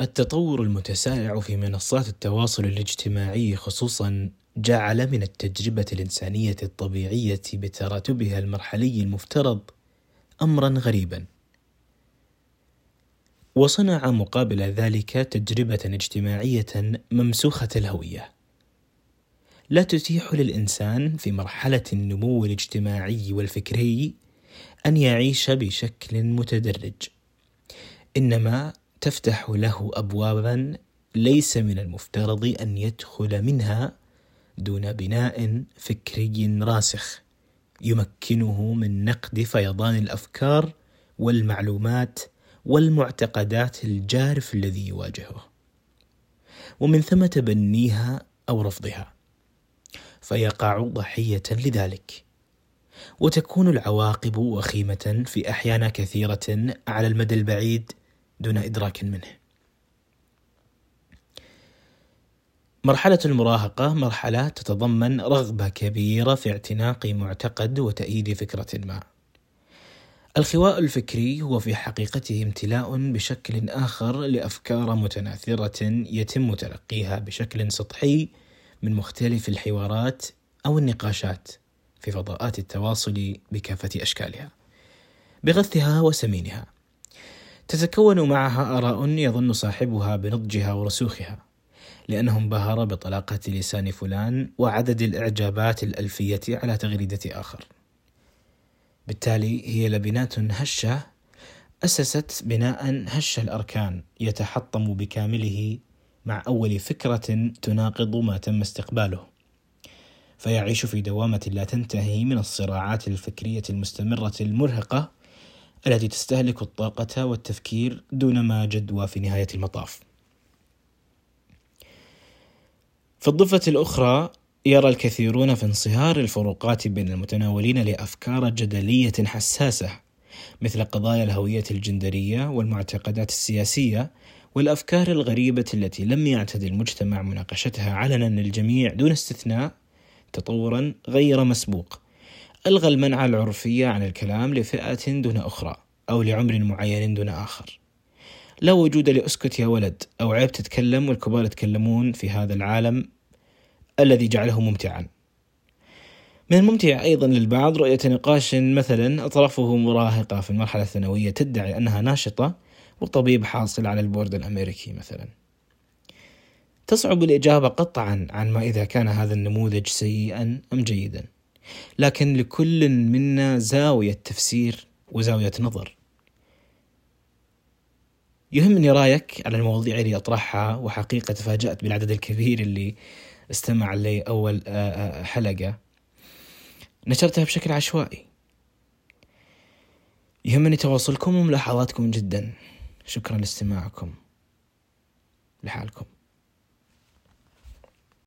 التطور المتسارع في منصات التواصل الاجتماعي خصوصا جعل من التجربة الإنسانية الطبيعية بتراتبها المرحلي المفترض أمرا غريبا. وصنع مقابل ذلك تجربة اجتماعية ممسوخة الهوية. لا تتيح للإنسان في مرحلة النمو الاجتماعي والفكري أن يعيش بشكل متدرج. إنما تفتح له ابوابا ليس من المفترض أن يدخل منها دون بناء فكري راسخ يمكنه من نقد فيضان الأفكار والمعلومات والمعتقدات الجارف الذي يواجهه. ومن ثم تبنيها أو رفضها. فيقع ضحية لذلك. وتكون العواقب وخيمة في أحيان كثيرة على المدى البعيد دون إدراك منه. مرحلة المراهقة مرحلة تتضمن رغبة كبيرة في اعتناق معتقد وتأييد فكرة ما. الخواء الفكري هو في حقيقته امتلاء بشكل آخر لأفكار متناثرة يتم تلقيها بشكل سطحي من مختلف الحوارات أو النقاشات في فضاءات التواصل بكافة أشكالها بغثها وسمينها. تتكون معها آراء يظن صاحبها بنضجها ورسوخها لأنه انبهر بطلاقة لسان فلان وعدد الإعجابات الألفية على تغريدة آخر. بالتالي هي لبنات هشة أسست بناء هش الأركان يتحطم بكامله مع أول فكرة تناقض ما تم استقباله. فيعيش في دوامة لا تنتهي من الصراعات الفكرية المستمرة المرهقة التي تستهلك الطاقة والتفكير دون ما جدوى في نهاية المطاف. في الضفة الأخرى يرى الكثيرون في انصهار الفروقات بين المتناولين لأفكار جدلية حساسة مثل قضايا الهوية الجندرية والمعتقدات السياسية والأفكار الغريبة التي لم يعتد المجتمع مناقشتها علنا للجميع دون استثناء تطورا غير مسبوق ألغى المنع العرفي عن الكلام لفئة دون أخرى أو لعمر معين دون آخر. لا وجود لأسكت يا ولد أو عيب تتكلم والكبار يتكلمون في هذا العالم الذي جعله ممتعا. من الممتع أيضا للبعض رؤية نقاش مثلا أطرافه مراهقة في المرحلة الثانوية تدعي أنها ناشطة وطبيب حاصل على البورد الأمريكي مثلا. تصعب الإجابة قطعا عن ما إذا كان هذا النموذج سيئا أم جيدا. لكن لكل منا زاوية تفسير وزاوية نظر. يهمني رأيك على المواضيع اللي أطرحها وحقيقة تفاجأت بالعدد الكبير اللي استمع لي أول حلقة. نشرتها بشكل عشوائي. يهمني تواصلكم وملاحظاتكم جدا. شكرا لاستماعكم. لحالكم.